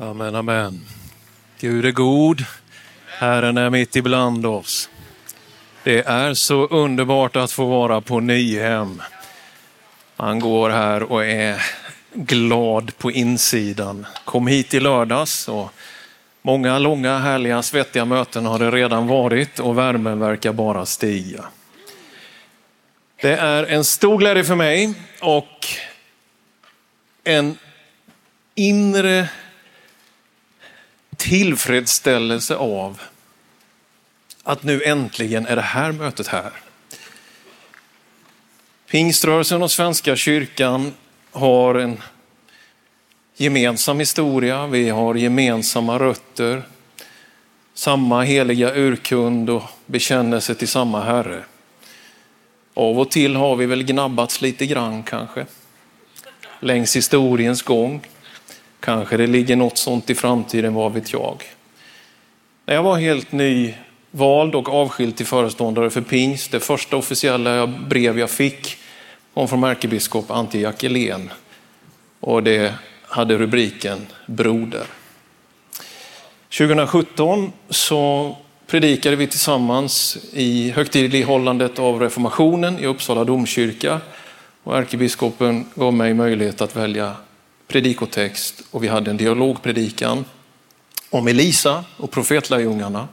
Amen, amen. Gud är god. Herren är mitt ibland oss. Det är så underbart att få vara på Nyhem. Man går här och är glad på insidan. Kom hit i lördags och många långa, härliga, svettiga möten har det redan varit och värmen verkar bara stiga. Det är en stor glädje för mig och en inre tillfredsställelse av att nu äntligen är det här mötet här. Pingströrelsen och Svenska kyrkan har en gemensam historia, vi har gemensamma rötter, samma heliga urkund och bekännelse till samma Herre. Av och till har vi väl gnabbats lite grann kanske, längs historiens gång. Kanske det ligger något sånt i framtiden, vad vet jag. När jag var helt ny vald och avskild till föreståndare för pingst, det första officiella brev jag fick kom från ärkebiskop Antje Jackelén och det hade rubriken Broder. 2017 så predikade vi tillsammans i högtidlighållandet av reformationen i Uppsala domkyrka och ärkebiskopen gav mig möjlighet att välja predikotext och vi hade en dialogpredikan om Elisa och profetlärjungarna,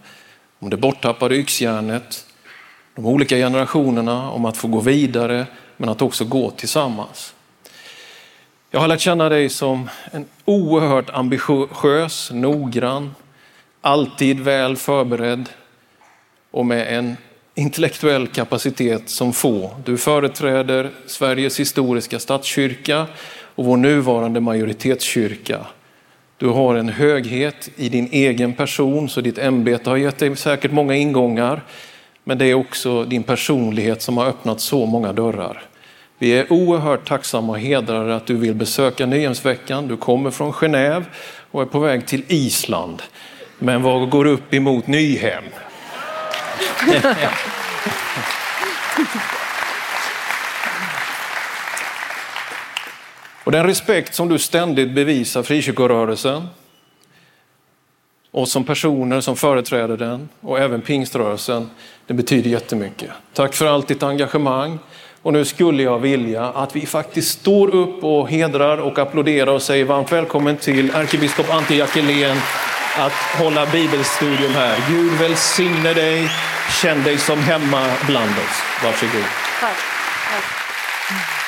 om det borttappade yxjärnet, de olika generationerna, om att få gå vidare men att också gå tillsammans. Jag har lärt känna dig som en oerhört ambitiös, noggrann, alltid väl förberedd och med en intellektuell kapacitet som få. Du företräder Sveriges historiska statskyrka och vår nuvarande majoritetskyrka. Du har en höghet i din egen person, så ditt ämbete har gett dig säkert många ingångar. Men det är också din personlighet som har öppnat så många dörrar. Vi är oerhört tacksamma och hedrade att du vill besöka Nyhemsveckan. Du kommer från Genève och är på väg till Island. Men vad går upp emot Nyhem? Och den respekt som du ständigt bevisar frikyrkorörelsen och som personer som företräder den och även pingströrelsen, det betyder jättemycket. Tack för allt ditt engagemang. Och nu skulle jag vilja att vi faktiskt står upp och hedrar och applåderar och säger varmt välkommen till ärkebiskop Antti Jackelén att hålla bibelstudium här. Gud välsigne dig, känn dig som hemma bland oss. Varsågod. Tack. Tack.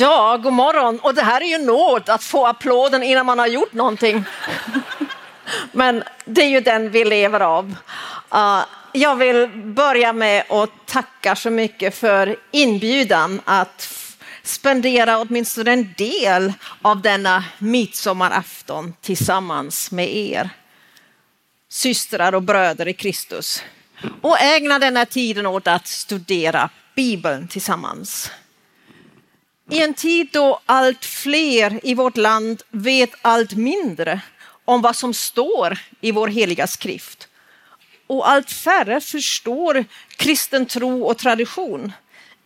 Ja, god morgon. Och det här är ju nåd att få applåden innan man har gjort någonting. Men det är ju den vi lever av. Uh, jag vill börja med att tacka så mycket för inbjudan att spendera åtminstone en del av denna midsommarafton tillsammans med er systrar och bröder i Kristus och ägna denna tiden åt att studera Bibeln tillsammans. I en tid då allt fler i vårt land vet allt mindre om vad som står i vår heliga skrift och allt färre förstår kristen tro och tradition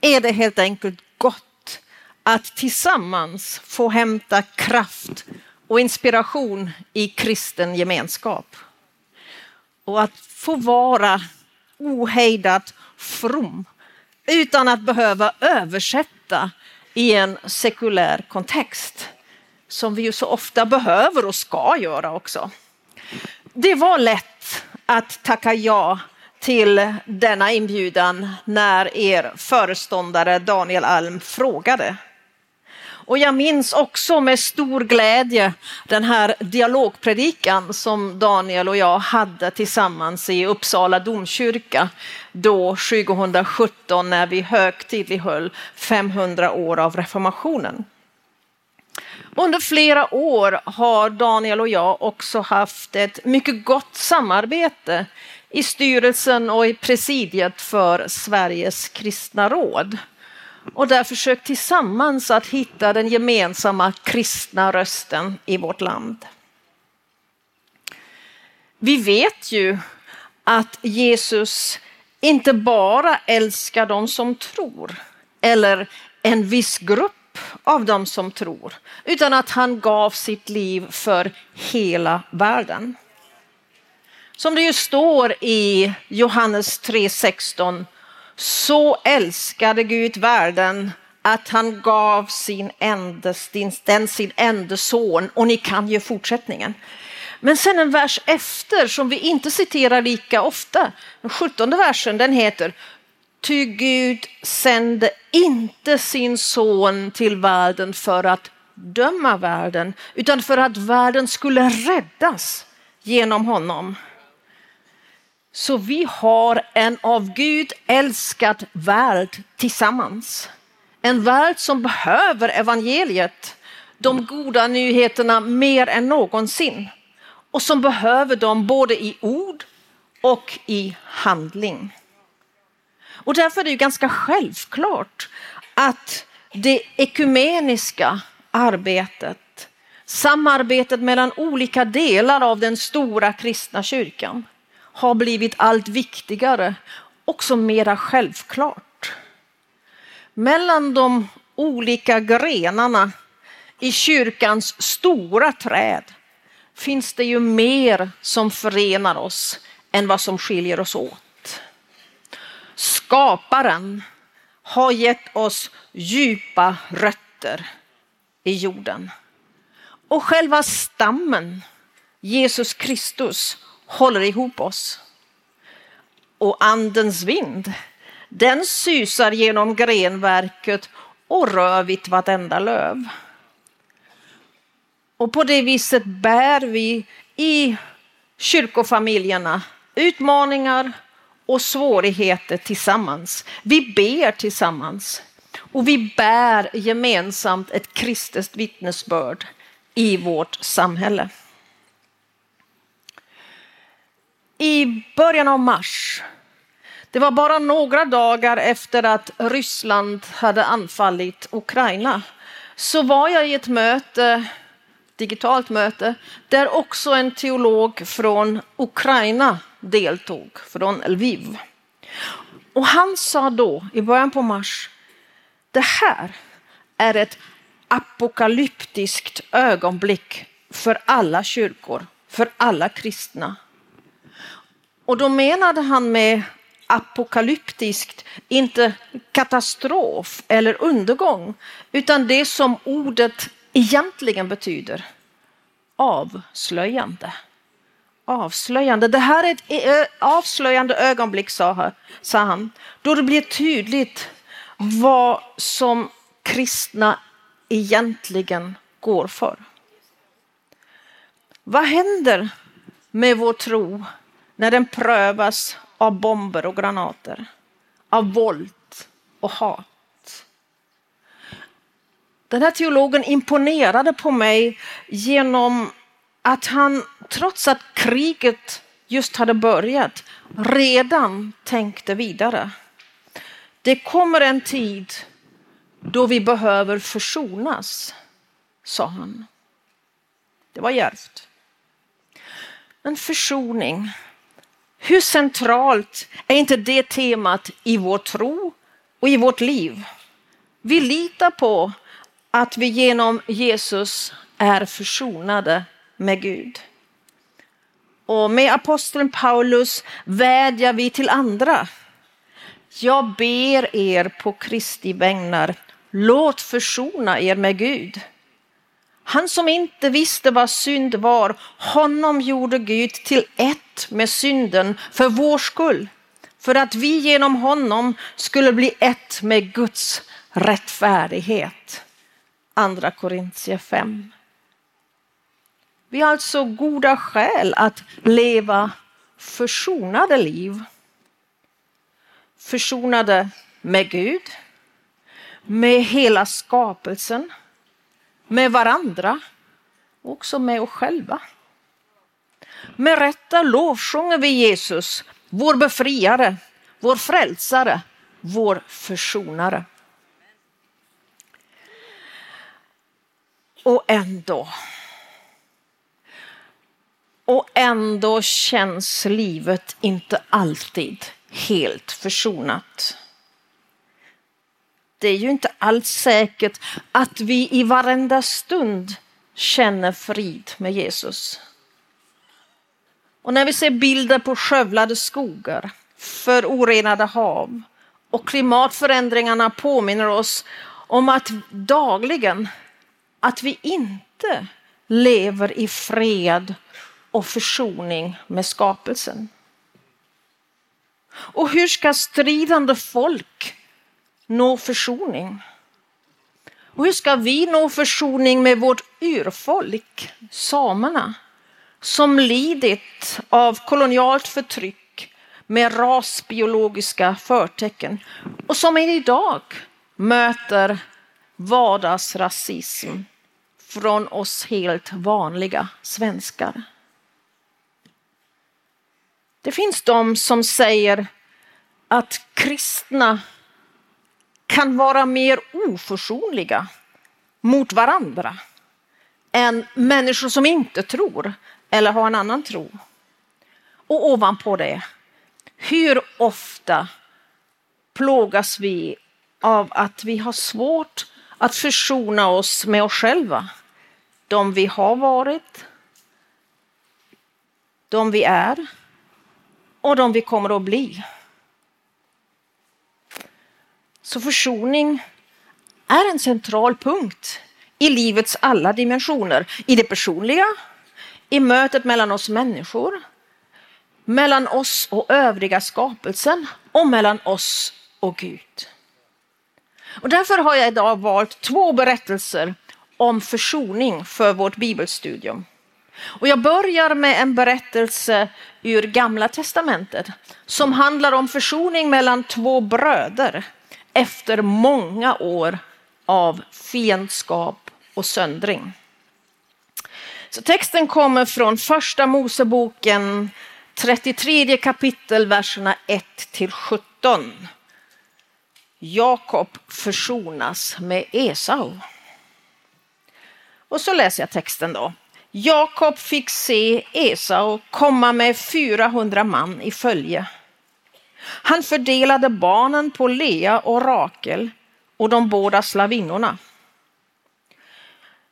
är det helt enkelt gott att tillsammans få hämta kraft och inspiration i kristen gemenskap. Och att få vara ohejdat from utan att behöva översätta i en sekulär kontext som vi ju så ofta behöver och ska göra också. Det var lätt att tacka ja till denna inbjudan när er föreståndare Daniel Alm frågade. Och jag minns också med stor glädje den här dialogpredikan som Daniel och jag hade tillsammans i Uppsala domkyrka då 2017 när vi högtidlighöll 500 år av reformationen. Under flera år har Daniel och jag också haft ett mycket gott samarbete i styrelsen och i presidiet för Sveriges kristna råd och där försökt tillsammans att hitta den gemensamma kristna rösten i vårt land. Vi vet ju att Jesus inte bara älskar de som tror eller en viss grupp av dem som tror, utan att han gav sitt liv för hela världen. Som det ju står i Johannes 3.16, så älskade Gud världen att han gav sin enda, den sin enda son och ni kan ju fortsättningen. Men sen en vers efter som vi inte citerar lika ofta, den sjuttonde versen, den heter Ty Gud sände inte sin son till världen för att döma världen, utan för att världen skulle räddas genom honom. Så vi har en av Gud älskad värld tillsammans. En värld som behöver evangeliet, de goda nyheterna mer än någonsin och som behöver dem både i ord och i handling. Och därför är det ju ganska självklart att det ekumeniska arbetet, samarbetet mellan olika delar av den stora kristna kyrkan har blivit allt viktigare, också mera självklart. Mellan de olika grenarna i kyrkans stora träd finns det ju mer som förenar oss än vad som skiljer oss åt. Skaparen har gett oss djupa rötter i jorden. Och själva stammen, Jesus Kristus, håller ihop oss. Och andens vind, den susar genom grenverket och rör vid vartenda löv. Och på det viset bär vi i kyrkofamiljerna utmaningar och svårigheter tillsammans. Vi ber tillsammans och vi bär gemensamt ett kristet vittnesbörd i vårt samhälle. I början av mars, det var bara några dagar efter att Ryssland hade anfallit Ukraina, så var jag i ett möte digitalt möte där också en teolog från Ukraina deltog, från Lviv. Och han sa då i början på mars, det här är ett apokalyptiskt ögonblick för alla kyrkor, för alla kristna. Och då menade han med apokalyptiskt inte katastrof eller undergång, utan det som ordet egentligen betyder avslöjande. Avslöjande. Det här är ett eh, eh, avslöjande ögonblick, sa han, då det blir tydligt vad som kristna egentligen går för. Vad händer med vår tro när den prövas av bomber och granater, av våld och hat? Den här teologen imponerade på mig genom att han, trots att kriget just hade börjat, redan tänkte vidare. Det kommer en tid då vi behöver försonas, sa han. Det var djärvt. Men försoning, hur centralt är inte det temat i vår tro och i vårt liv? Vi litar på att vi genom Jesus är försonade med Gud. Och med aposteln Paulus vädjar vi till andra. Jag ber er på Kristi vägnar, låt försona er med Gud. Han som inte visste vad synd var, honom gjorde Gud till ett med synden för vår skull, för att vi genom honom skulle bli ett med Guds rättfärdighet. Andra Korintier 5. Vi har alltså goda skäl att leva försonade liv. Försonade med Gud, med hela skapelsen, med varandra och också med oss själva. Med rätta lovsjunger vi Jesus, vår befriare, vår frälsare, vår försonare. Och ändå. Och ändå känns livet inte alltid helt försonat. Det är ju inte alls säkert att vi i varenda stund känner frid med Jesus. Och när vi ser bilder på skövlade skogar, förorenade hav och klimatförändringarna påminner oss om att dagligen att vi inte lever i fred och försoning med skapelsen. Och hur ska stridande folk nå försoning? Och hur ska vi nå försoning med vårt urfolk, samerna, som lidit av kolonialt förtryck med rasbiologiska förtecken och som idag möter vardagsrasism från oss helt vanliga svenskar. Det finns de som säger att kristna kan vara mer oförsonliga mot varandra än människor som inte tror eller har en annan tro. Och ovanpå det, hur ofta plågas vi av att vi har svårt att försona oss med oss själva. De vi har varit, de vi är och de vi kommer att bli. Så försoning är en central punkt i livets alla dimensioner. I det personliga, i mötet mellan oss människor, mellan oss och övriga skapelsen och mellan oss och Gud. Och därför har jag idag valt två berättelser om försoning för vårt bibelstudium. Och jag börjar med en berättelse ur Gamla testamentet som handlar om försoning mellan två bröder efter många år av fiendskap och söndring. Så texten kommer från första Moseboken 33 kapitel, verserna 1 till 17. Jakob försonas med Esau. Och så läser jag texten då. Jakob fick se Esau komma med 400 man i följe. Han fördelade barnen på Lea och Rakel och de båda slavinnorna.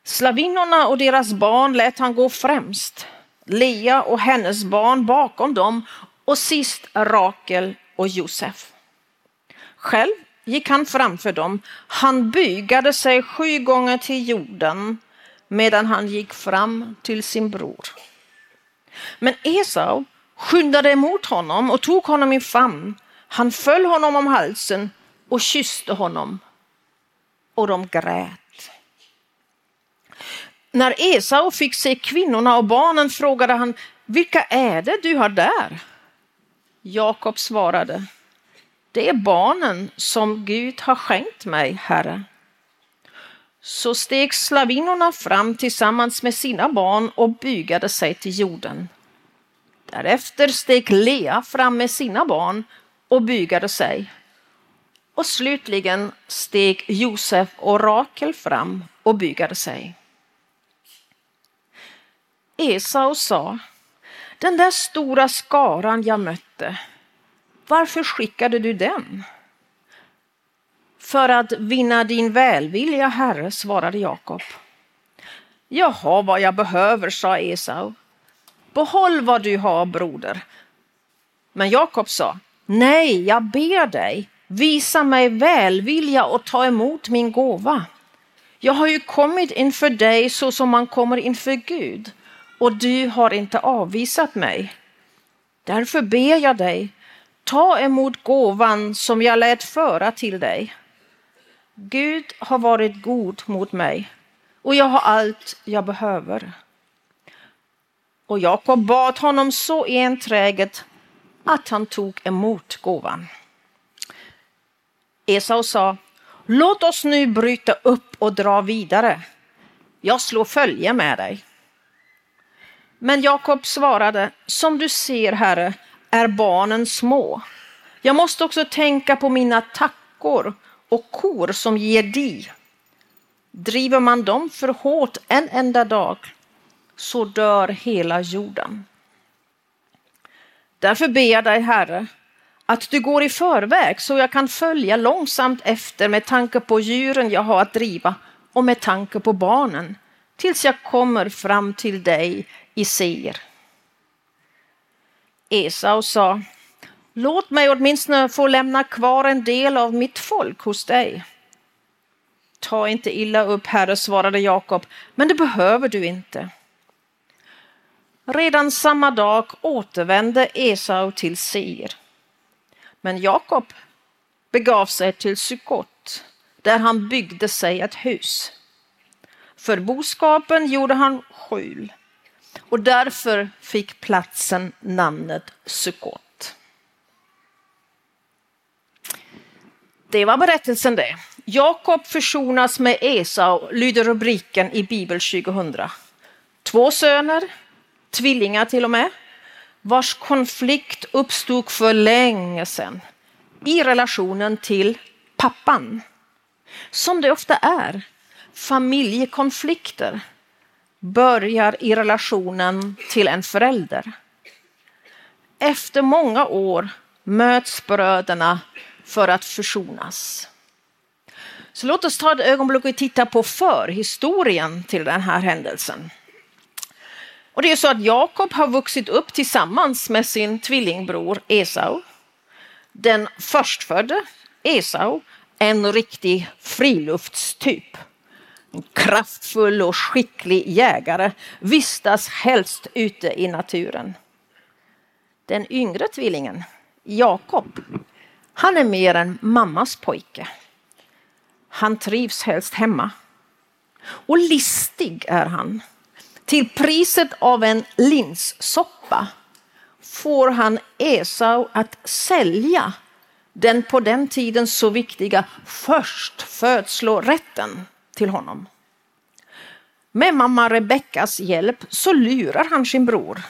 Slavinnorna och deras barn lät han gå främst, Lea och hennes barn bakom dem och sist Rakel och Josef. Själv gick han framför dem. Han bygade sig sju gånger till jorden medan han gick fram till sin bror. Men Esau skyndade emot honom och tog honom i famn. Han föll honom om halsen och kysste honom. Och de grät. När Esau fick se kvinnorna och barnen frågade han, vilka är det du har där? Jakob svarade, det är barnen som Gud har skänkt mig, Herre. Så steg slavinnorna fram tillsammans med sina barn och bygade sig till jorden. Därefter steg Lea fram med sina barn och bygade sig. Och slutligen steg Josef och Rakel fram och bygade sig. Esau sa, den där stora skaran jag mötte, varför skickade du den? För att vinna din välvilja, Herre, svarade Jakob. Jag har vad jag behöver, sa Esau. Behåll vad du har, broder. Men Jakob sa, nej, jag ber dig, visa mig välvilja och ta emot min gåva. Jag har ju kommit inför dig så som man kommer inför Gud och du har inte avvisat mig. Därför ber jag dig, ta emot gåvan som jag lät föra till dig. Gud har varit god mot mig och jag har allt jag behöver. Och Jakob bad honom så enträget att han tog emot gåvan. Esau sa, låt oss nu bryta upp och dra vidare. Jag slår följe med dig. Men Jakob svarade, som du ser herre är barnen små. Jag måste också tänka på mina tackor och kor som ger di. Driver man dem för hårt en enda dag så dör hela jorden. Därför ber jag dig, Herre, att du går i förväg så jag kan följa långsamt efter med tanke på djuren jag har att driva och med tanke på barnen tills jag kommer fram till dig i Seir. Esau sa, låt mig åtminstone få lämna kvar en del av mitt folk hos dig. Ta inte illa upp, herre, svarade Jakob, men det behöver du inte. Redan samma dag återvände Esau till Seir. Men Jakob begav sig till Sukot där han byggde sig ett hus. För boskapen gjorde han skjul och därför fick platsen namnet Sukkot. Det var berättelsen det. Jakob försonas med Esau, lyder rubriken i Bibel 2000. Två söner, tvillingar till och med, vars konflikt uppstod för länge sedan i relationen till pappan. Som det ofta är, familjekonflikter börjar i relationen till en förälder. Efter många år möts bröderna för att försonas. Så låt oss ta ett ögonblick och titta på förhistorien till den här händelsen. Och det är så att Jakob har vuxit upp tillsammans med sin tvillingbror Esau. Den förstfödde Esau, en riktig friluftstyp. En kraftfull och skicklig jägare vistas helst ute i naturen. Den yngre tvillingen, Jakob, han är mer en mammas pojke. Han trivs helst hemma. Och listig är han. Till priset av en linssoppa får han Esau att sälja den på den tiden så viktiga förstfödslorätten till honom. Med mamma Rebeckas hjälp så lurar han sin bror.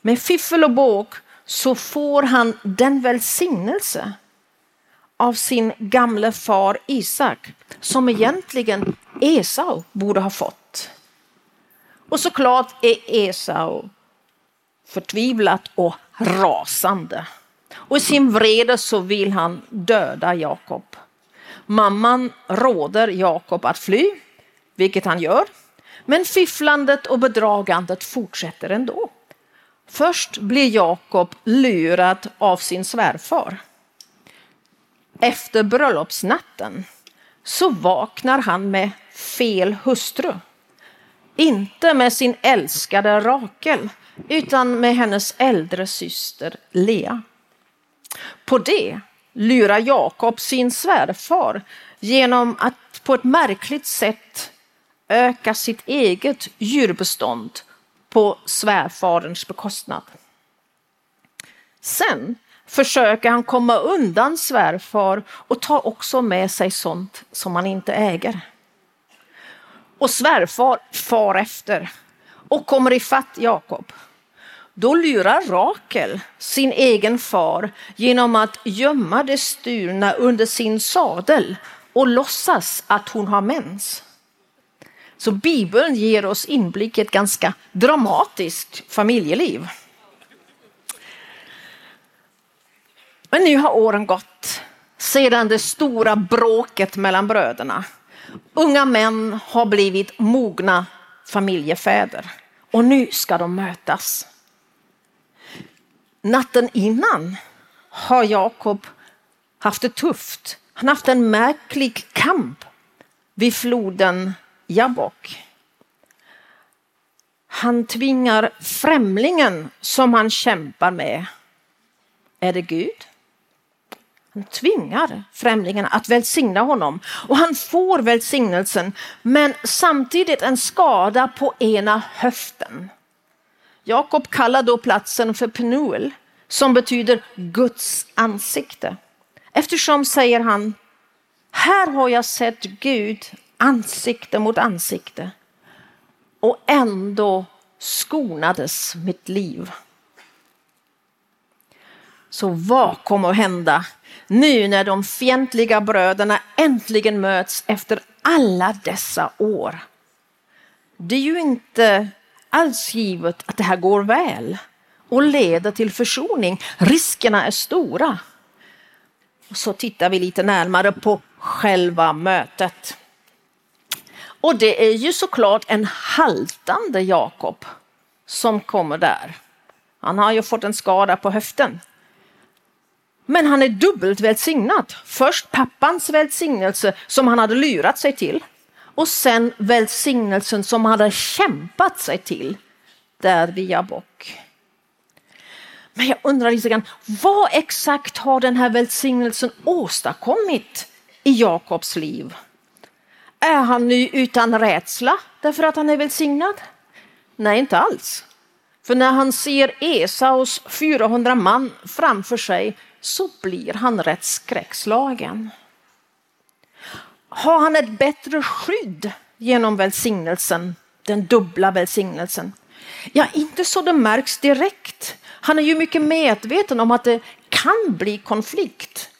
Med fiffel och båg så får han den välsignelse av sin gamle far Isak som egentligen Esau borde ha fått. Och såklart är Esau förtvivlat och rasande. Och i sin vrede så vill han döda Jakob. Mamman råder Jakob att fly, vilket han gör. Men fifflandet och bedragandet fortsätter ändå. Först blir Jakob lurad av sin svärfar. Efter bröllopsnatten så vaknar han med fel hustru. Inte med sin älskade Rakel, utan med hennes äldre syster Lea. På det lurar Jakob sin svärfar genom att på ett märkligt sätt öka sitt eget djurbestånd på svärfarens bekostnad. Sen försöker han komma undan svärfar och tar också med sig sånt som han inte äger. Och svärfar far efter och kommer ifatt Jakob. Då lurar Rakel sin egen far genom att gömma det stulna under sin sadel och låtsas att hon har mens. Så Bibeln ger oss inblick i ett ganska dramatiskt familjeliv. Men nu har åren gått sedan det stora bråket mellan bröderna. Unga män har blivit mogna familjefäder och nu ska de mötas. Natten innan har Jakob haft det tufft. Han har haft en märklig kamp vid floden Jabbok. Han tvingar främlingen som han kämpar med. Är det Gud? Han tvingar främlingen att välsigna honom och han får välsignelsen men samtidigt en skada på ena höften. Jakob kallar då platsen för Penuel som betyder Guds ansikte. Eftersom, säger han, här har jag sett Gud ansikte mot ansikte och ändå skonades mitt liv. Så vad kommer att hända nu när de fientliga bröderna äntligen möts efter alla dessa år? Det är ju inte alls givet att det här går väl och leder till försoning. Riskerna är stora. Och så tittar vi lite närmare på själva mötet. Och det är ju såklart en haltande Jakob som kommer där. Han har ju fått en skada på höften. Men han är dubbelt välsignad. Först pappans välsignelse som han hade lurat sig till och sen välsignelsen som han hade kämpat sig till där via bock. Men jag undrar lite grann, vad exakt har den här välsignelsen åstadkommit i Jakobs liv? Är han nu utan rädsla därför att han är välsignad? Nej, inte alls. För när han ser Esaus 400 man framför sig så blir han rätt skräckslagen. Har han ett bättre skydd genom välsignelsen, den dubbla välsignelsen? Ja, inte så det märks direkt. Han är ju mycket medveten om att det kan bli konflikt.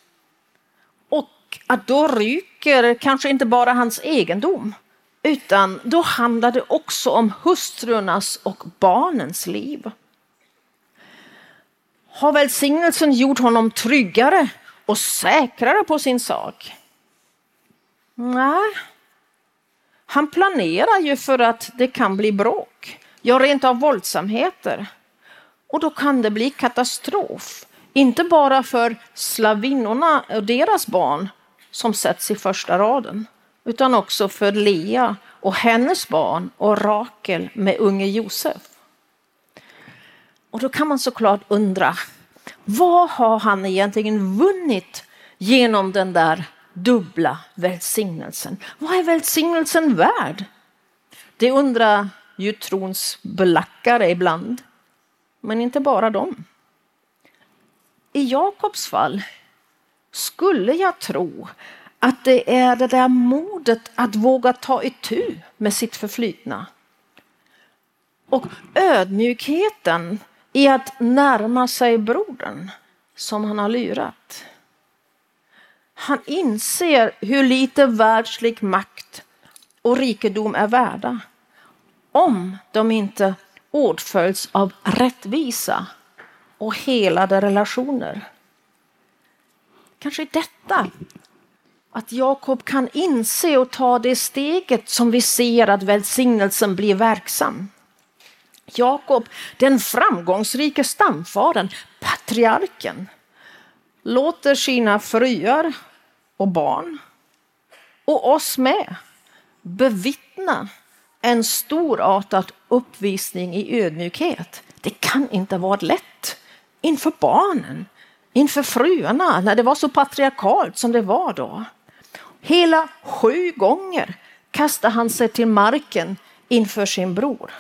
Och att då ryker kanske inte bara hans egendom, utan då handlar det också om hustrurnas och barnens liv. Har välsignelsen gjort honom tryggare och säkrare på sin sak? Nej. Han planerar ju för att det kan bli bråk, ja rent av våldsamheter. Och då kan det bli katastrof. Inte bara för slavinnorna och deras barn som sätts i första raden, utan också för Lea och hennes barn och Rakel med unge Josef. Och då kan man såklart undra, vad har han egentligen vunnit genom den där dubbla välsignelsen? Vad är välsignelsen värd? Det undrar ju trons belackare ibland. Men inte bara dem. I Jakobs fall skulle jag tro att det är det där modet att våga ta itu med sitt förflutna. Och ödmjukheten i att närma sig brodern som han har lurat. Han inser hur lite världslig makt och rikedom är värda om de inte åtföljs av rättvisa och helade relationer. Kanske detta att Jakob kan inse och ta det steget som vi ser att välsignelsen blir verksam. Jakob, den framgångsrike stamfadern, patriarken, låter sina fruar och barn och oss med bevittna en storartad uppvisning i ödmjukhet. Det kan inte vara lätt inför barnen, inför fruarna, när det var så patriarkalt som det var då. Hela sju gånger kastade han sig till marken inför sin bror.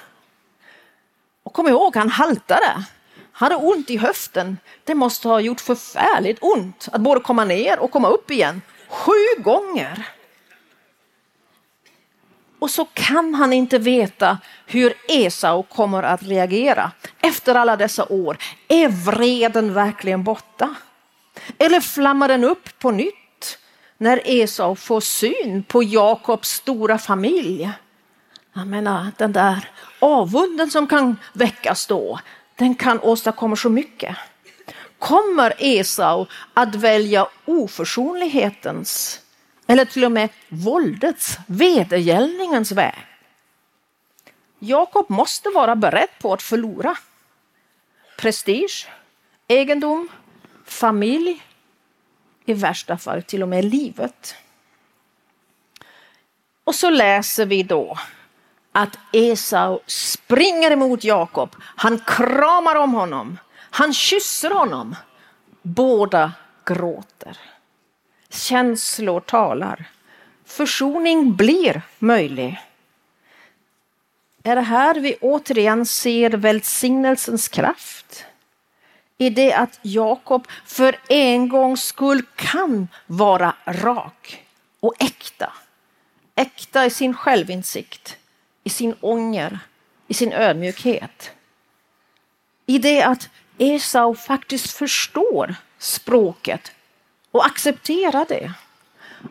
Och kom ihåg, han haltade. hade ont i höften. Det måste ha gjort förfärligt ont att både komma ner och komma upp igen. Sju gånger. Och så kan han inte veta hur Esau kommer att reagera efter alla dessa år. Är vreden verkligen borta? Eller flammar den upp på nytt när Esau får syn på Jakobs stora familj? Jag menar, den där avunden som kan väckas då, den kan åstadkomma så mycket. Kommer Esau att välja oförsonlighetens eller till och med våldets, vedergällningens väg? Jakob måste vara beredd på att förlora prestige, egendom, familj, i värsta fall till och med livet. Och så läser vi då att Esau springer emot Jakob. Han kramar om honom. Han kysser honom. Båda gråter. Känslor talar. Försoning blir möjlig. Är det här vi återigen ser välsignelsens kraft? I det att Jakob för en gångs skull kan vara rak och äkta. Äkta i sin självinsikt i sin ånger, i sin ödmjukhet. I det att Esau faktiskt förstår språket och accepterar det.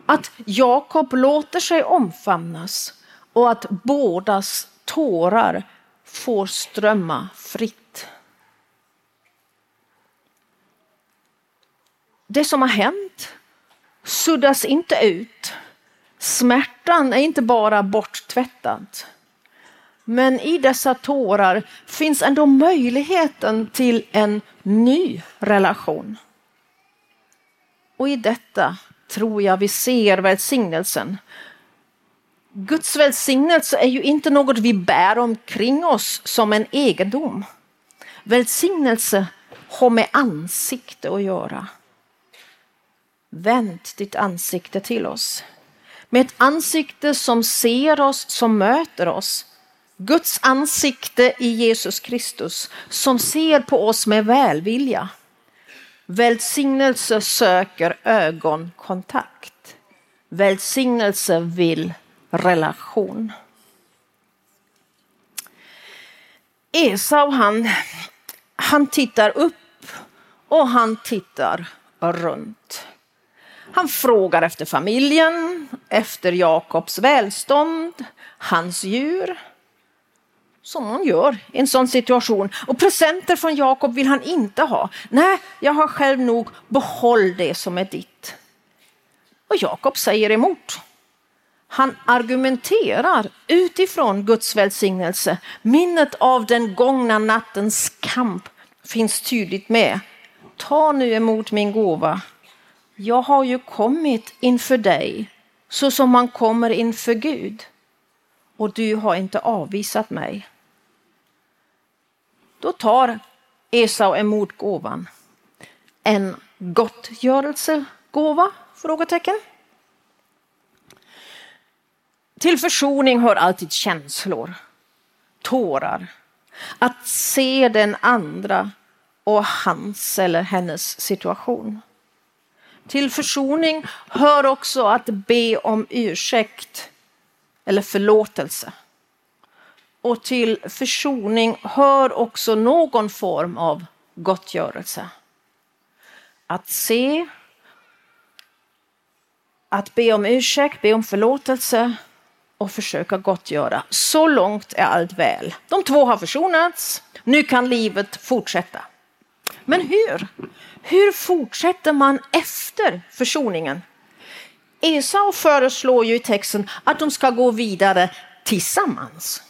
Att Jakob låter sig omfamnas och att bådas tårar får strömma fritt. Det som har hänt suddas inte ut. Smärtan är inte bara borttvättad. Men i dessa tårar finns ändå möjligheten till en ny relation. Och i detta tror jag vi ser välsignelsen. Guds välsignelse är ju inte något vi bär omkring oss som en egendom. Välsignelse har med ansikte att göra. Vänd ditt ansikte till oss. Med ett ansikte som ser oss, som möter oss. Guds ansikte i Jesus Kristus som ser på oss med välvilja. Välsignelse söker ögonkontakt. Välsignelse vill relation. Esau han, han tittar upp och han tittar runt. Han frågar efter familjen, efter Jakobs välstånd, hans djur. Som man gör i en sån situation. Och presenter från Jakob vill han inte ha. Nej, jag har själv nog, behåll det som är ditt. Och Jakob säger emot. Han argumenterar utifrån Guds välsignelse. Minnet av den gångna nattens kamp finns tydligt med. Ta nu emot min gåva. Jag har ju kommit inför dig så som man kommer inför Gud och du har inte avvisat mig. Då tar Esau emot gåvan. En gottgörelsegåva? Frågetecken. Till försoning hör alltid känslor, tårar, att se den andra och hans eller hennes situation. Till försoning hör också att be om ursäkt eller förlåtelse. Och till försoning hör också någon form av gottgörelse. Att se, att be om ursäkt, be om förlåtelse och försöka gottgöra. Så långt är allt väl. De två har försonats, nu kan livet fortsätta. Men hur? Hur fortsätter man efter försoningen? Esau föreslår ju i texten att de ska gå vidare tillsammans.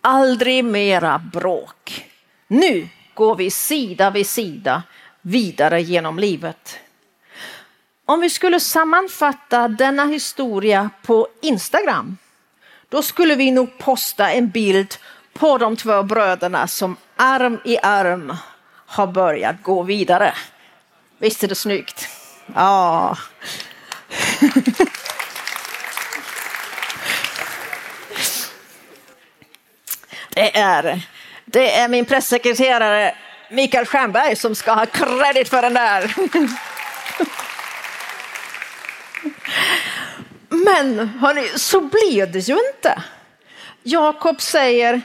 Aldrig mera bråk. Nu går vi sida vid sida vidare genom livet. Om vi skulle sammanfatta denna historia på Instagram då skulle vi nog posta en bild på de två bröderna som arm i arm har börjat gå vidare. Visst är det snyggt? Ja. Det är, det är min pressekreterare Mikael Stjernberg som ska ha kredit för den där. Men hörni, så blev det ju inte. Jakob säger,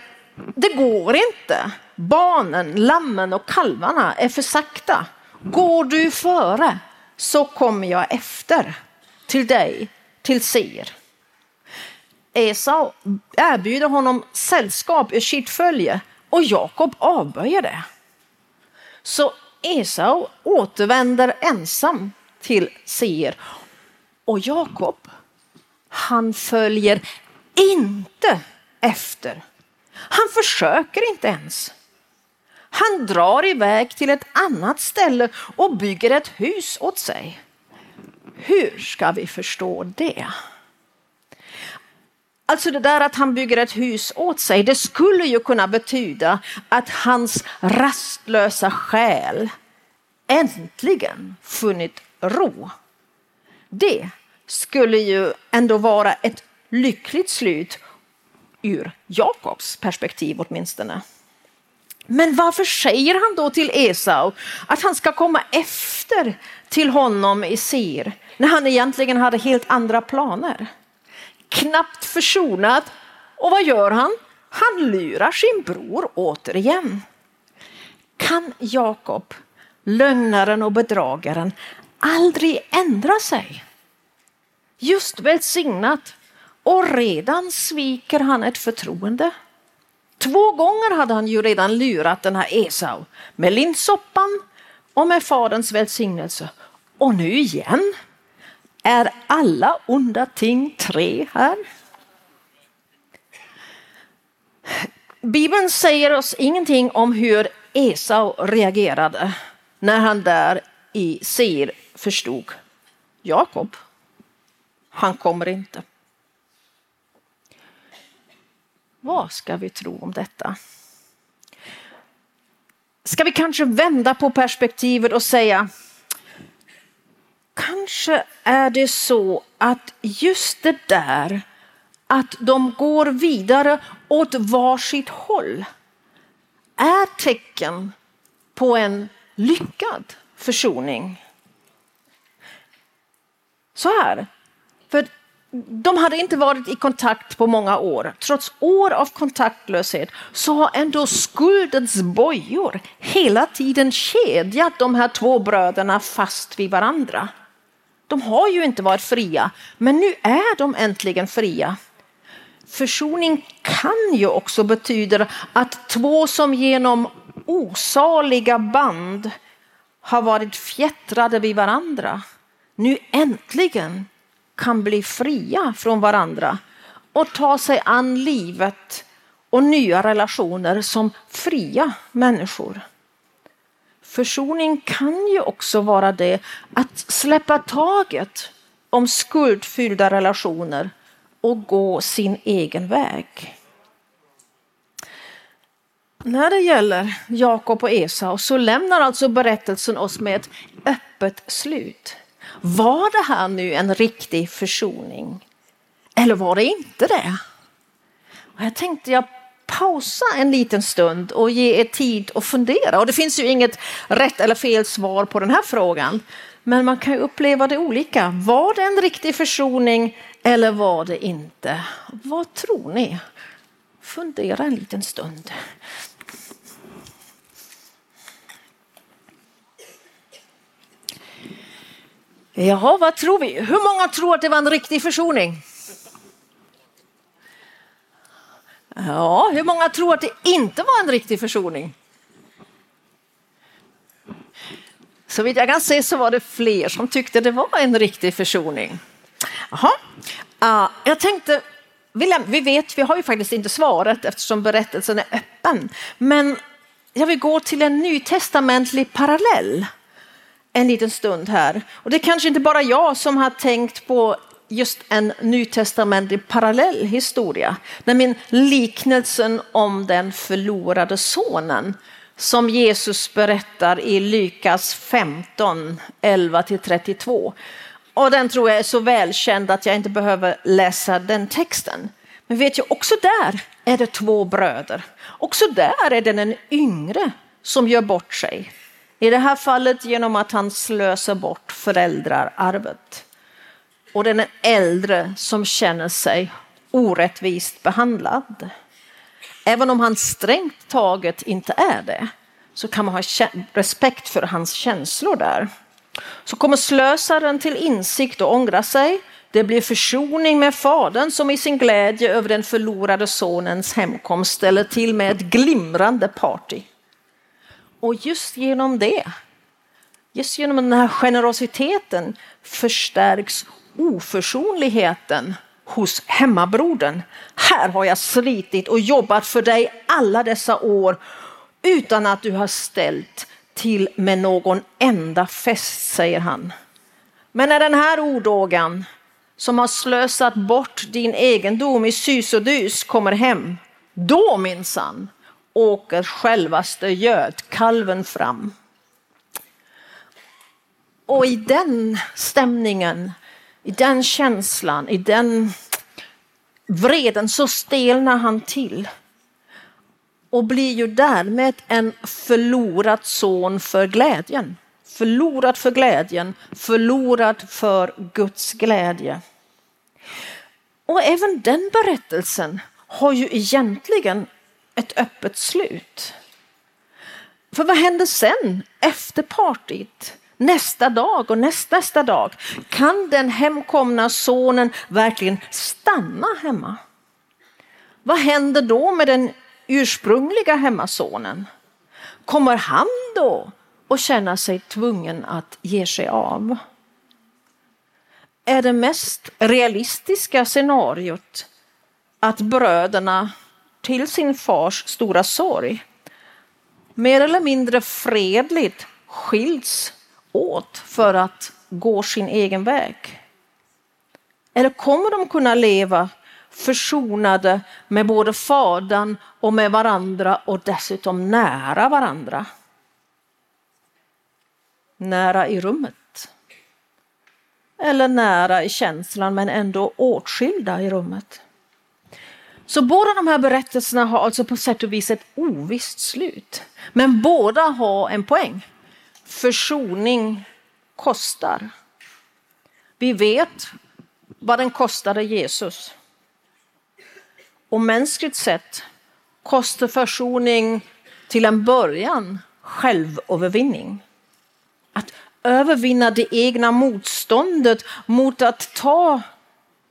det går inte. Barnen, lammen och kalvarna är för sakta. Går du före så kommer jag efter till dig, till Sir. Esau erbjuder honom sällskap i sitt följe och Jakob avböjer det. Så Esau återvänder ensam till Seir och Jakob han följer inte efter. Han försöker inte ens. Han drar iväg till ett annat ställe och bygger ett hus åt sig. Hur ska vi förstå det? Alltså det där att han bygger ett hus åt sig, det skulle ju kunna betyda att hans rastlösa själ äntligen funnit ro. Det skulle ju ändå vara ett lyckligt slut ur Jakobs perspektiv åtminstone. Men varför säger han då till Esau att han ska komma efter till honom i Sir när han egentligen hade helt andra planer? Knappt försonad och vad gör han? Han lurar sin bror återigen. Kan Jakob, lögnaren och bedragaren, aldrig ändra sig? Just välsignat och redan sviker han ett förtroende. Två gånger hade han ju redan lurat den här Esau med linssoppan och med faderns välsignelse. Och nu igen. Är alla onda ting tre här? Bibeln säger oss ingenting om hur Esau reagerade när han där i Seir förstod Jakob, han kommer inte. Vad ska vi tro om detta? Ska vi kanske vända på perspektivet och säga Kanske är det så att just det där att de går vidare åt varsitt håll är tecken på en lyckad försoning. Så här, för de hade inte varit i kontakt på många år. Trots år av kontaktlöshet så har ändå skuldens bojor hela tiden kedjat de här två bröderna fast vid varandra. De har ju inte varit fria, men nu är de äntligen fria. Försoning kan ju också betyda att två som genom osaliga band har varit fjättrade vid varandra nu äntligen kan bli fria från varandra och ta sig an livet och nya relationer som fria människor. Försoning kan ju också vara det att släppa taget om skuldfyllda relationer och gå sin egen väg. När det gäller Jakob och Esau så lämnar alltså berättelsen oss med ett öppet slut. Var det här nu en riktig försoning? Eller var det inte det? Och här tänkte jag pausa en liten stund och ge er tid att fundera. Och det finns ju inget rätt eller fel svar på den här frågan. Men man kan ju uppleva det olika. Var det en riktig försoning eller var det inte? Vad tror ni? Fundera en liten stund. Jaha, vad tror vi? Hur många tror att det var en riktig försoning? Ja, hur många tror att det inte var en riktig försoning? Så vitt jag kan se så var det fler som tyckte det var en riktig försoning. Jaha. Uh, jag tänkte, vi vet, vi har ju faktiskt inte svaret eftersom berättelsen är öppen. Men jag vill gå till en nytestamentlig parallell en liten stund här. Och det är kanske inte bara jag som har tänkt på just en nytestamentlig parallell historia. Nämligen liknelsen om den förlorade sonen som Jesus berättar i Lukas 15, 11-32. Och den tror jag är så välkänd att jag inte behöver läsa den texten. Men vet jag, också där är det två bröder. Också där är det den yngre som gör bort sig. I det här fallet genom att han slösar bort föräldrararvet. Och den äldre som känner sig orättvist behandlad. Även om han strängt taget inte är det så kan man ha respekt för hans känslor där. Så kommer slösaren till insikt och ångrar sig. Det blir försoning med fadern som i sin glädje över den förlorade sonens hemkomst ställer till med ett glimrande party. Och just genom det, just genom den här generositeten förstärks oförsonligheten hos hemmabrodern. Här har jag slitit och jobbat för dig alla dessa år utan att du har ställt till med någon enda fest, säger han. Men när den här odågan som har slösat bort din egendom i sus och dus kommer hem, då minsann åker självaste gödkalven fram. Och i den stämningen, i den känslan, i den vreden så stelnar han till och blir ju därmed en förlorad son för glädjen. Förlorad för glädjen, förlorad för Guds glädje. Och även den berättelsen har ju egentligen ett öppet slut. För vad händer sen efter partyt? Nästa dag och nästa, nästa dag. Kan den hemkomna sonen verkligen stanna hemma? Vad händer då med den ursprungliga hemmasonen, kommer han då att känna sig tvungen att ge sig av? Är det mest realistiska scenariot att bröderna till sin fars stora sorg mer eller mindre fredligt skiljs åt för att gå sin egen väg? Eller kommer de kunna leva försonade med både Fadern och med varandra och dessutom nära varandra? Nära i rummet. Eller nära i känslan men ändå åtskilda i rummet. Så båda de här berättelserna har alltså på sätt och vis ett ovisst slut. Men båda har en poäng. Försoning kostar. Vi vet vad den kostade Jesus. Och mänskligt sett kostar försoning till en början självövervinning. Att övervinna det egna motståndet mot att ta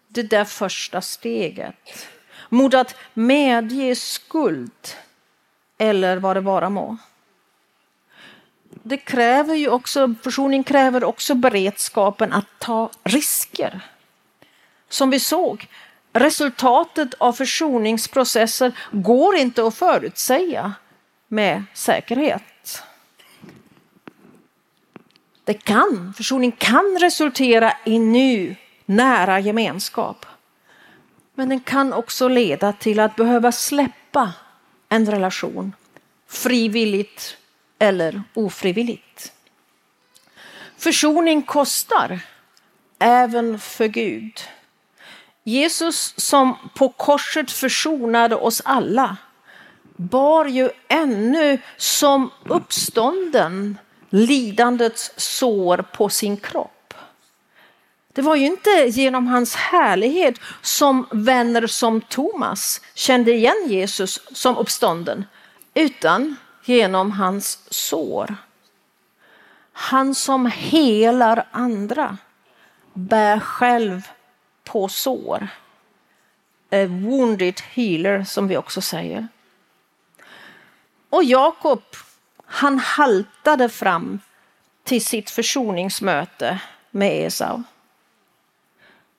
det där första steget. Mot att medge skuld eller vad det vara må. Det kräver ju också, försoning kräver också beredskapen att ta risker. Som vi såg, resultatet av försoningsprocesser går inte att förutsäga med säkerhet. Det kan, försoning kan resultera i ny nära gemenskap. Men den kan också leda till att behöva släppa en relation frivilligt eller ofrivilligt. Försoning kostar, även för Gud. Jesus som på korset försonade oss alla bar ju ännu som uppstånden lidandets sår på sin kropp. Det var ju inte genom hans härlighet som vänner som Thomas kände igen Jesus som uppstånden, utan genom hans sår. Han som helar andra bär själv på sår. A wounded healer som vi också säger. Och Jakob, han haltade fram till sitt försoningsmöte med Esau.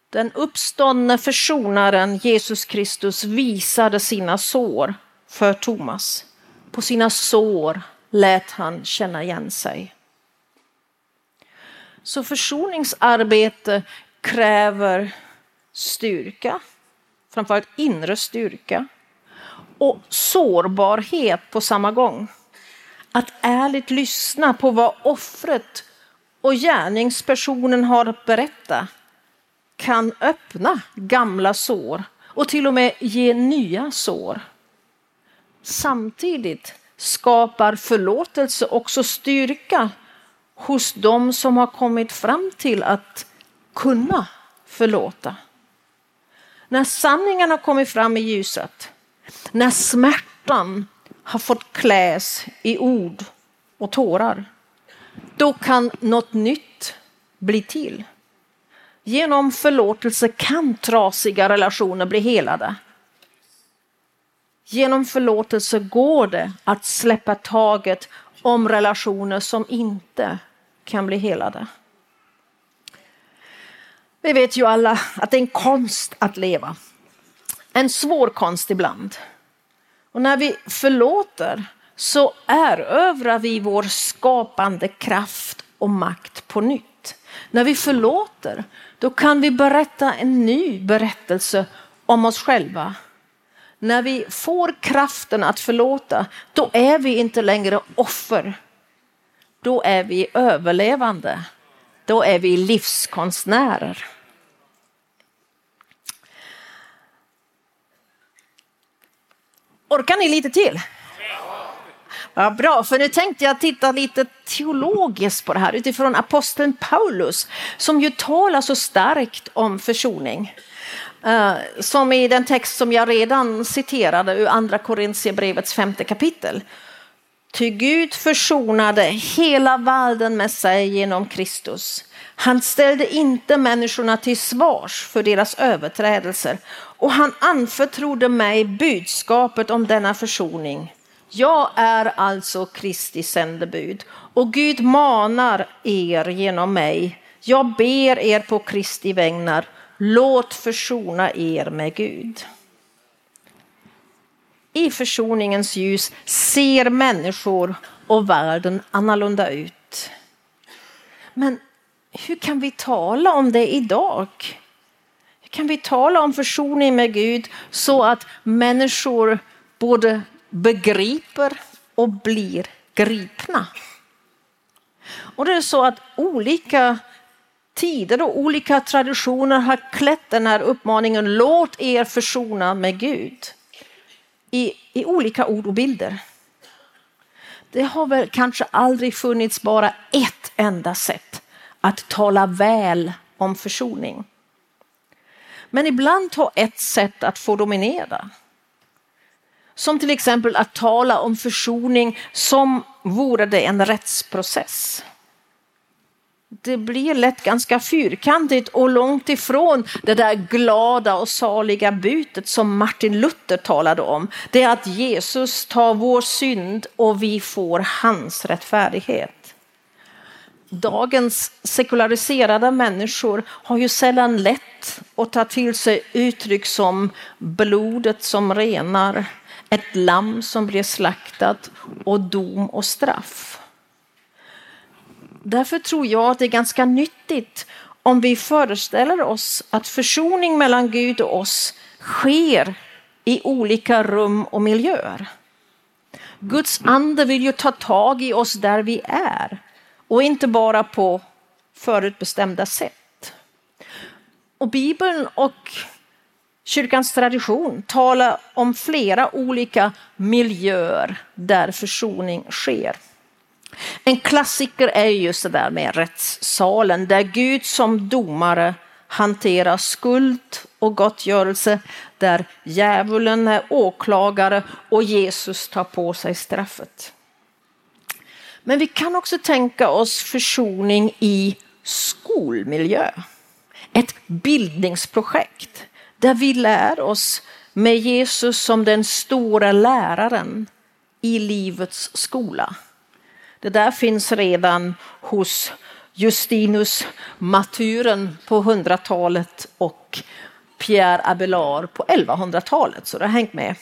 Den uppståndne försonaren Jesus Kristus visade sina sår för Thomas. På sina sår lät han känna igen sig. Så försoningsarbete kräver styrka, framförallt inre styrka och sårbarhet på samma gång. Att ärligt lyssna på vad offret och gärningspersonen har att berätta kan öppna gamla sår och till och med ge nya sår. Samtidigt skapar förlåtelse också styrka hos dem som har kommit fram till att kunna förlåta. När sanningen har kommit fram i ljuset, när smärtan har fått kläs i ord och tårar, då kan något nytt bli till. Genom förlåtelse kan trasiga relationer bli helade. Genom förlåtelse går det att släppa taget om relationer som inte kan bli helade. Vi vet ju alla att det är en konst att leva. En svår konst ibland. Och när vi förlåter så erövrar vi vår skapande kraft och makt på nytt. När vi förlåter, då kan vi berätta en ny berättelse om oss själva. När vi får kraften att förlåta, då är vi inte längre offer. Då är vi överlevande. Då är vi livskonstnärer. Orkar ni lite till? Ja, bra, för nu tänkte jag titta lite teologiskt på det här utifrån aposteln Paulus som ju talar så starkt om försoning. Eh, som i den text som jag redan citerade ur andra Korintierbrevets femte kapitel. Ty Gud försonade hela världen med sig genom Kristus. Han ställde inte människorna till svars för deras överträdelser och han anförtrodde mig budskapet om denna försoning. Jag är alltså Kristi sändebud och Gud manar er genom mig. Jag ber er på Kristi vägnar, låt försona er med Gud. I försoningens ljus ser människor och världen annorlunda ut. Men hur kan vi tala om det idag? Hur kan vi tala om försoning med Gud så att människor både begriper och blir gripna? Och det är så att olika tider och olika traditioner har klätt den här uppmaningen låt er försona med Gud i, i olika ord och bilder. Det har väl kanske aldrig funnits bara ett enda sätt att tala väl om försoning. Men ibland har ett sätt att få dominera. Som till exempel att tala om försoning som vore det en rättsprocess det blir lätt ganska fyrkantigt och långt ifrån det där glada och saliga bytet som Martin Luther talade om. Det är att Jesus tar vår synd och vi får hans rättfärdighet. Dagens sekulariserade människor har ju sällan lätt att ta till sig uttryck som blodet som renar, ett lamm som blir slaktat och dom och straff. Därför tror jag att det är ganska nyttigt om vi föreställer oss att försoning mellan Gud och oss sker i olika rum och miljöer. Guds ande vill ju ta tag i oss där vi är och inte bara på förutbestämda sätt. Och Bibeln och kyrkans tradition talar om flera olika miljöer där försoning sker. En klassiker är just det där med rättssalen där Gud som domare hanterar skuld och gottgörelse, där djävulen är åklagare och Jesus tar på sig straffet. Men vi kan också tänka oss försoning i skolmiljö. Ett bildningsprojekt där vi lär oss med Jesus som den stora läraren i livets skola. Det där finns redan hos Justinus Maturen på 100-talet och Pierre Abelard på 1100-talet, så det har hängt med.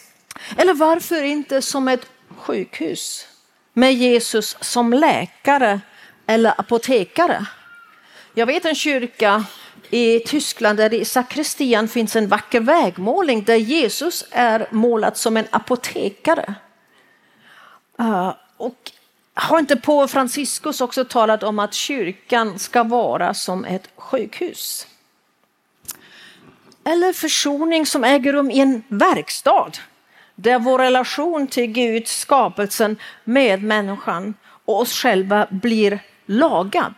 Eller varför inte som ett sjukhus med Jesus som läkare eller apotekare? Jag vet en kyrka i Tyskland där det i sakristian finns en vacker vägmålning där Jesus är målad som en apotekare. Ah, och har inte påven Franciscus också talat om att kyrkan ska vara som ett sjukhus? Eller försoning som äger rum i en verkstad där vår relation till Gud, skapelsen med människan och oss själva blir lagad.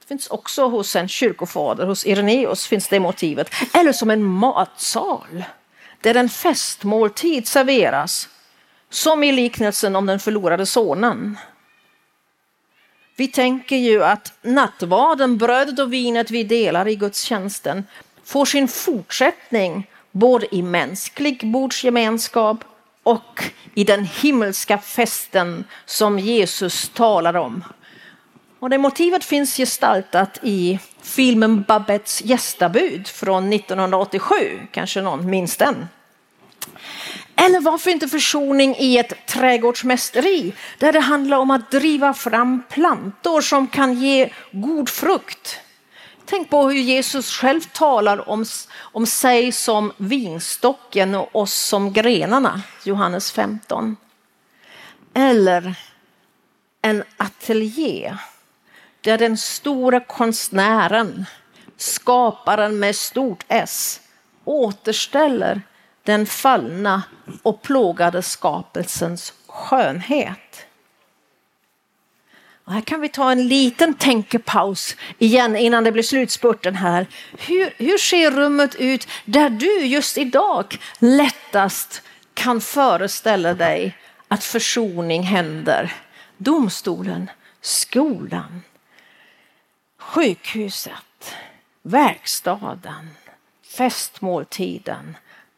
Det finns också hos en kyrkofader, hos Ireneus finns det motivet. Eller som en matsal där en festmåltid serveras som i liknelsen om den förlorade sonen. Vi tänker ju att nattvarden, brödet och vinet vi delar i gudstjänsten får sin fortsättning både i mänsklig bordsgemenskap och i den himmelska festen som Jesus talar om. Och det motivet finns gestaltat i filmen Babettes gästabud från 1987, kanske någon minns den. Eller varför inte försoning i ett trädgårdsmästeri där det handlar om att driva fram plantor som kan ge god frukt. Tänk på hur Jesus själv talar om, om sig som vinstocken och oss som grenarna, Johannes 15. Eller en ateljé där den stora konstnären, skaparen med stort S, återställer den fallna och plågade skapelsens skönhet. Och här kan vi ta en liten tänkepaus igen innan det blir slutspurten här. Hur, hur ser rummet ut där du just idag lättast kan föreställa dig att försoning händer. Domstolen, skolan, sjukhuset, verkstaden, festmåltiden,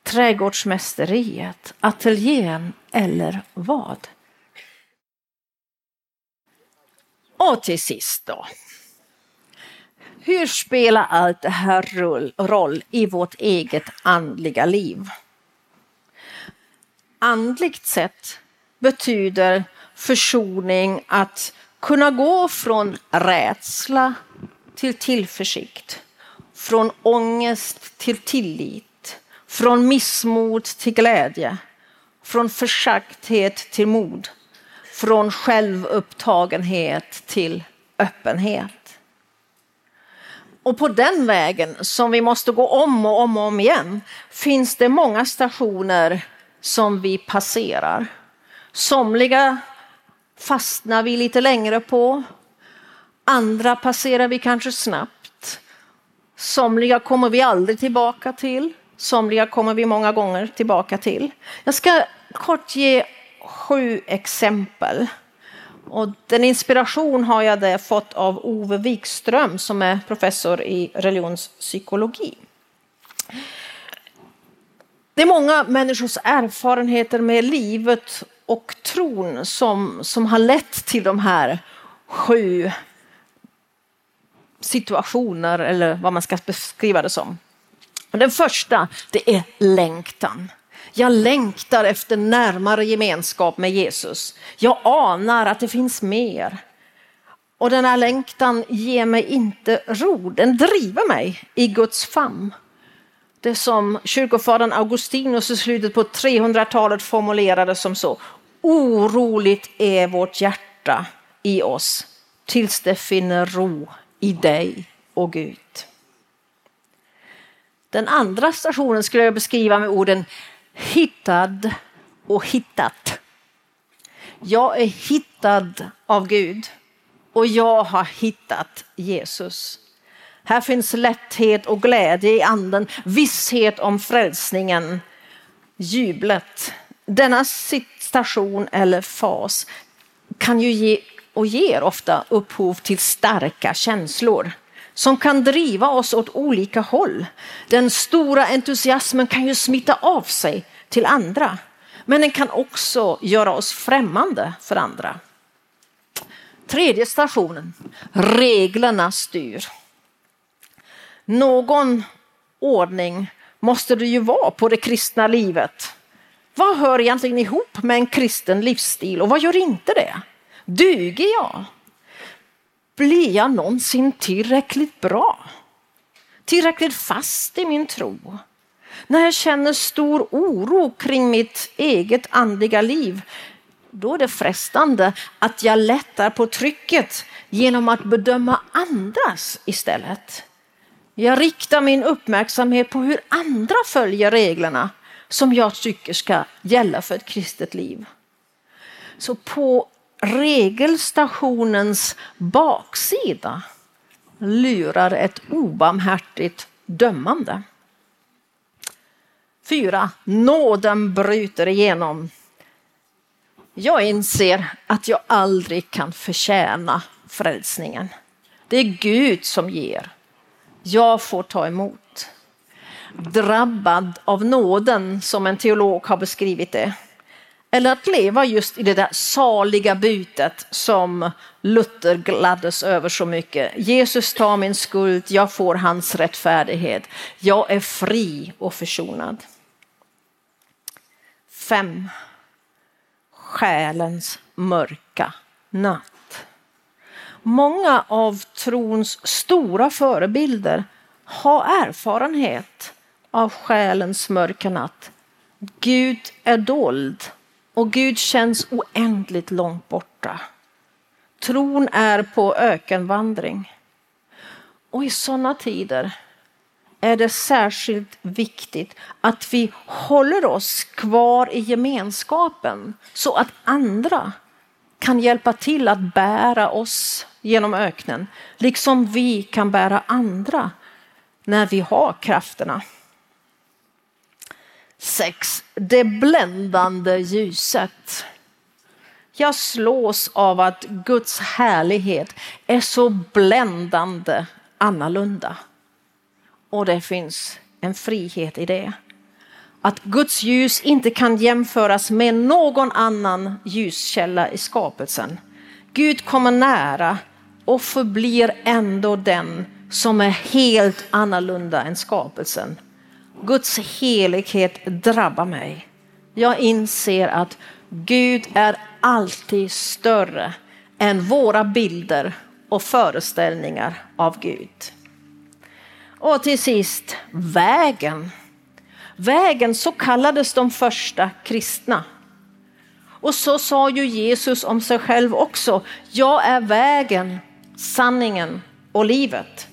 trädgårdsmästeriet, ateljén eller vad? Och till sist då. Hur spelar allt det här roll i vårt eget andliga liv? Andligt sett betyder försoning att kunna gå från rädsla till tillförsikt, från ångest till tillit, från missmod till glädje, från försakthet till mod, från självupptagenhet till öppenhet. Och på den vägen som vi måste gå om och om och om igen finns det många stationer som vi passerar. Somliga fastnar vi lite längre på. Andra passerar vi kanske snabbt. Somliga kommer vi aldrig tillbaka till. Somliga kommer vi många gånger tillbaka till. Jag ska kort ge sju exempel. Och den inspiration har jag fått av Ove Wikström som är professor i religionspsykologi. Det är många människors erfarenheter med livet och tron som, som har lett till de här sju situationer eller vad man ska beskriva det som. Den första, det är längtan. Jag längtar efter närmare gemenskap med Jesus. Jag anar att det finns mer. Och den här längtan ger mig inte ro, den driver mig i Guds famn. Det som kyrkofadern Augustinus i slutet på 300-talet formulerade som så. Oroligt är vårt hjärta i oss tills det finner ro i dig och Gud. Den andra stationen skulle jag beskriva med orden hittad och hittat. Jag är hittad av Gud och jag har hittat Jesus. Här finns lätthet och glädje i anden, visshet om frälsningen, jublet. Denna station eller fas kan ju ge och ger ofta upphov till starka känslor som kan driva oss åt olika håll. Den stora entusiasmen kan ju smitta av sig till andra, men den kan också göra oss främmande för andra. Tredje stationen, reglerna styr. Någon ordning måste det ju vara på det kristna livet. Vad hör egentligen ihop med en kristen livsstil och vad gör inte det? Duger jag? Blir jag någonsin tillräckligt bra? Tillräckligt fast i min tro? När jag känner stor oro kring mitt eget andliga liv, då är det frestande att jag lättar på trycket genom att bedöma andras istället. Jag riktar min uppmärksamhet på hur andra följer reglerna som jag tycker ska gälla för ett kristet liv. Så på regelstationens baksida lurar ett obarmhärtigt dömande. Fyra, nåden bryter igenom. Jag inser att jag aldrig kan förtjäna frälsningen. Det är Gud som ger. Jag får ta emot. Drabbad av nåden, som en teolog har beskrivit det. Eller att leva just i det där saliga bytet som Luther gladdes över så mycket. Jesus tar min skuld, jag får hans rättfärdighet. Jag är fri och försonad. Fem. Själens mörka natt. Många av trons stora förebilder har erfarenhet av själens mörka natt. Gud är dold och Gud känns oändligt långt borta. Tron är på ökenvandring. Och i sådana tider är det särskilt viktigt att vi håller oss kvar i gemenskapen så att andra kan hjälpa till att bära oss genom öknen, liksom vi kan bära andra när vi har krafterna. 6. Det bländande ljuset. Jag slås av att Guds härlighet är så bländande annorlunda. Och det finns en frihet i det. Att Guds ljus inte kan jämföras med någon annan ljuskälla i skapelsen. Gud kommer nära och förblir ändå den som är helt annorlunda än skapelsen. Guds helighet drabbar mig. Jag inser att Gud är alltid större än våra bilder och föreställningar av Gud. Och till sist, vägen. Vägen, så kallades de första kristna. Och så sa ju Jesus om sig själv också. Jag är vägen, sanningen och livet.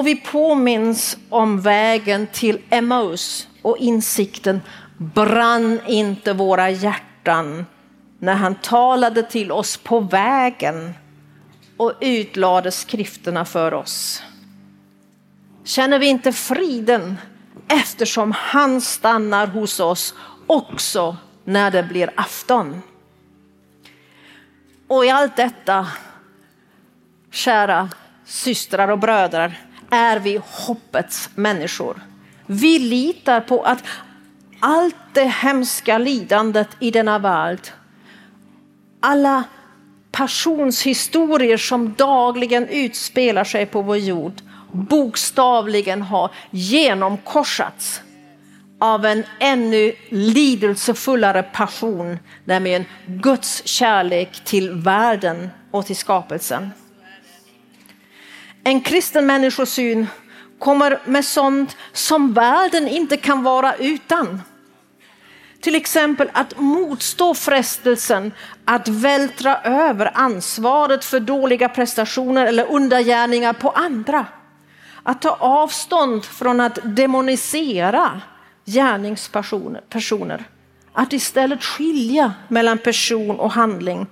Och vi påminns om vägen till Emmaus och insikten brann inte våra hjärtan när han talade till oss på vägen och utlade skrifterna för oss. Känner vi inte friden eftersom han stannar hos oss också när det blir afton? Och i allt detta, kära systrar och bröder, är vi hoppets människor. Vi litar på att allt det hemska lidandet i denna värld, alla passionshistorier som dagligen utspelar sig på vår jord bokstavligen har genomkorsats av en ännu lidelsefullare passion, nämligen Guds kärlek till världen och till skapelsen. En kristen människosyn kommer med sånt som världen inte kan vara utan. Till exempel att motstå frestelsen att vältra över ansvaret för dåliga prestationer eller undergärningar på andra. Att ta avstånd från att demonisera gärningspersoner. Att istället skilja mellan person och handling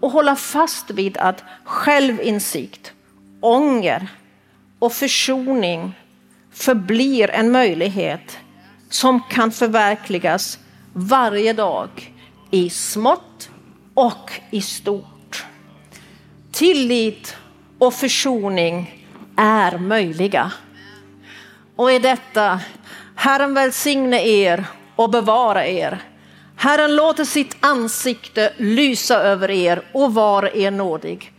och hålla fast vid att självinsikt, ånger och försoning förblir en möjlighet som kan förverkligas varje dag i smått och i stort. Tillit och försoning är möjliga. Och i detta, Herren välsigne er och bevara er. Herren låter sitt ansikte lysa över er och vara er nådig.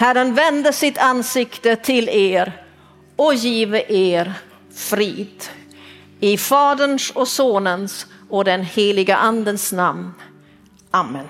Herren vände sitt ansikte till er och give er frid. I Faderns och Sonens och den heliga Andens namn. Amen.